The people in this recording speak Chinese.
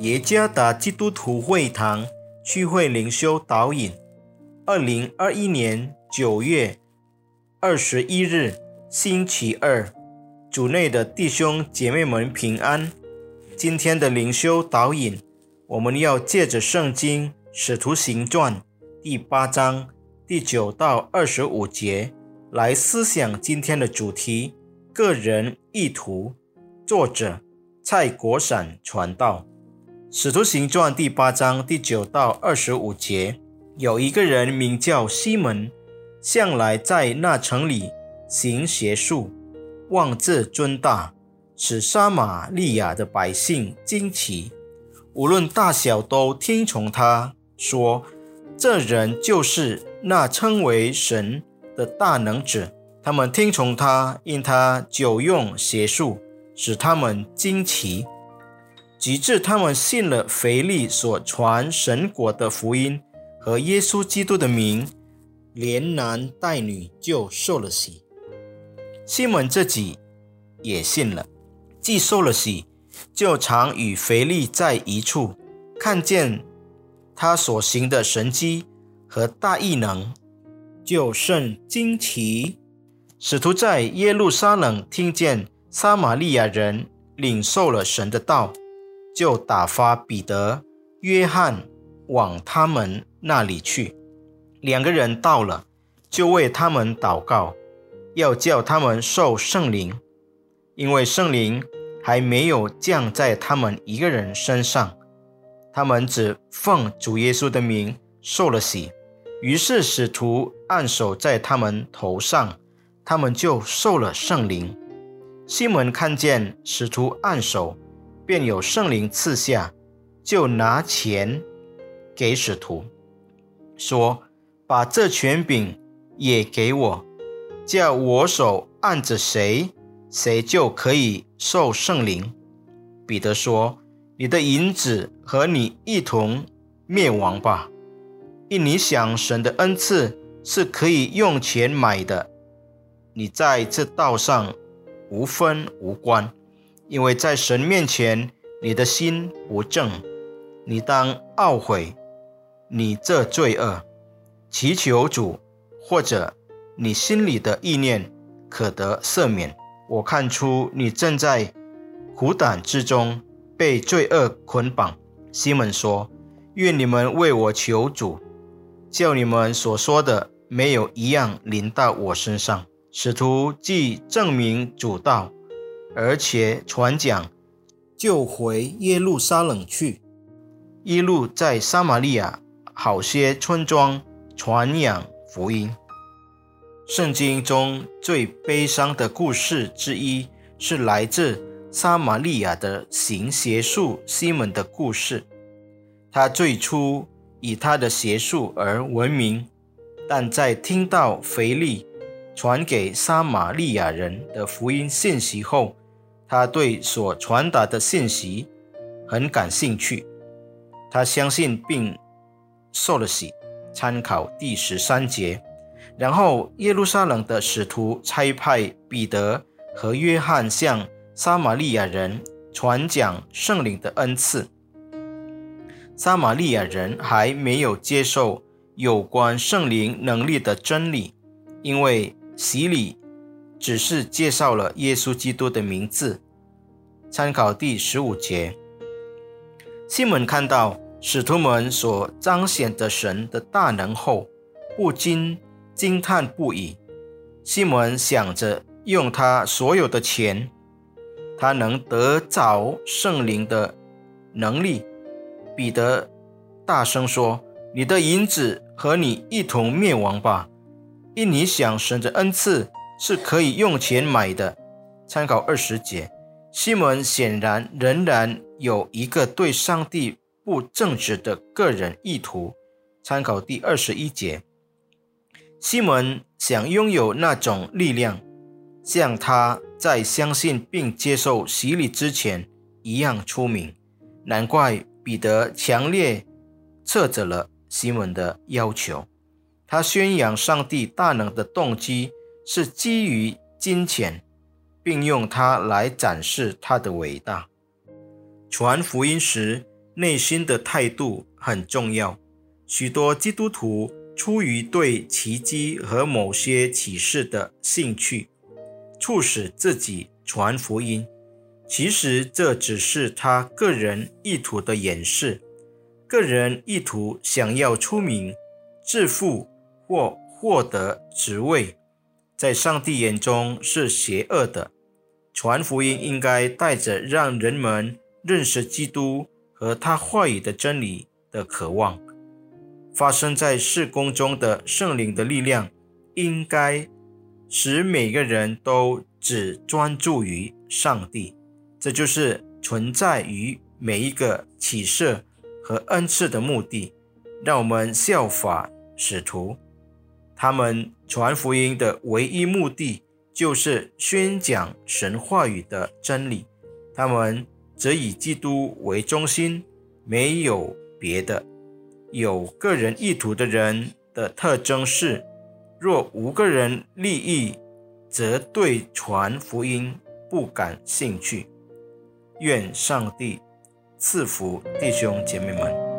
耶加达基督徒会堂聚会灵修导引，二零二一年九月二十一日，星期二，主内的弟兄姐妹们平安。今天的灵修导引，我们要借着圣经《使徒行传》第八章第九到二十五节来思想今天的主题：个人意图。作者蔡国闪传道。使徒行传第八章第九到二十五节，有一个人名叫西门，向来在那城里行邪术，妄自尊大，使撒玛利亚的百姓惊奇。无论大小都听从他，说：“这人就是那称为神的大能者。”他们听从他，因他久用邪术，使他们惊奇。直至他们信了腓力所传神国的福音和耶稣基督的名，连男带女就受了洗。西门自己也信了，既受了洗，就常与腓力在一处，看见他所行的神迹和大异能，就甚惊奇。使徒在耶路撒冷听见撒玛利亚人领受了神的道。就打发彼得、约翰往他们那里去。两个人到了，就为他们祷告，要叫他们受圣灵，因为圣灵还没有降在他们一个人身上。他们只奉主耶稣的名受了洗。于是使徒按手在他们头上，他们就受了圣灵。西门看见使徒按手。便有圣灵赐下，就拿钱给使徒，说：“把这权柄也给我，叫我手按着谁，谁就可以受圣灵。”彼得说：“你的银子和你一同灭亡吧，因你想神的恩赐是可以用钱买的，你在这道上无分无关。”因为在神面前，你的心不正，你当懊悔你这罪恶，祈求主，或者你心里的意念可得赦免。我看出你正在苦胆之中被罪恶捆绑。西门说：“愿你们为我求主，叫你们所说的没有一样临到我身上。”使徒既证明主道。而且传讲，就回耶路撒冷去，一路在撒玛利亚好些村庄传扬福音。圣经中最悲伤的故事之一是来自撒玛利亚的行邪术西门的故事。他最初以他的邪术而闻名，但在听到腓力传给撒玛利亚人的福音信息后，他对所传达的信息很感兴趣，他相信并受了洗。参考第十三节。然后耶路撒冷的使徒差派彼得和约翰向撒玛利亚人传讲圣灵的恩赐。撒玛利亚人还没有接受有关圣灵能力的真理，因为洗礼。只是介绍了耶稣基督的名字。参考第十五节，西门看到使徒们所彰显的神的大能后，不禁惊叹不已。西门想着用他所有的钱，他能得着圣灵的能力。彼得大声说：“你的银子和你一同灭亡吧，因你想神的恩赐。”是可以用钱买的。参考二十节，西门显然仍然有一个对上帝不正直的个人意图。参考第二十一节，西门想拥有那种力量，像他在相信并接受洗礼之前一样出名。难怪彼得强烈斥责了西门的要求。他宣扬上帝大能的动机。是基于金钱，并用它来展示他的伟大。传福音时内心的态度很重要。许多基督徒出于对奇迹和某些启示的兴趣，促使自己传福音。其实这只是他个人意图的掩饰。个人意图想要出名、致富或获得职位，在上帝眼中是邪恶的。传福音应该带着让人们认识基督和他话语的真理的渴望。发生在事工中的圣灵的力量，应该使每个人都只专注于上帝。这就是存在于每一个启示和恩赐的目的。让我们效法使徒，他们传福音的唯一目的就是宣讲神话语的真理。他们则以基督为中心，没有别的。有个人意图的人的特征是：若无个人利益，则对传福音不感兴趣。愿上帝赐福弟兄姐妹们。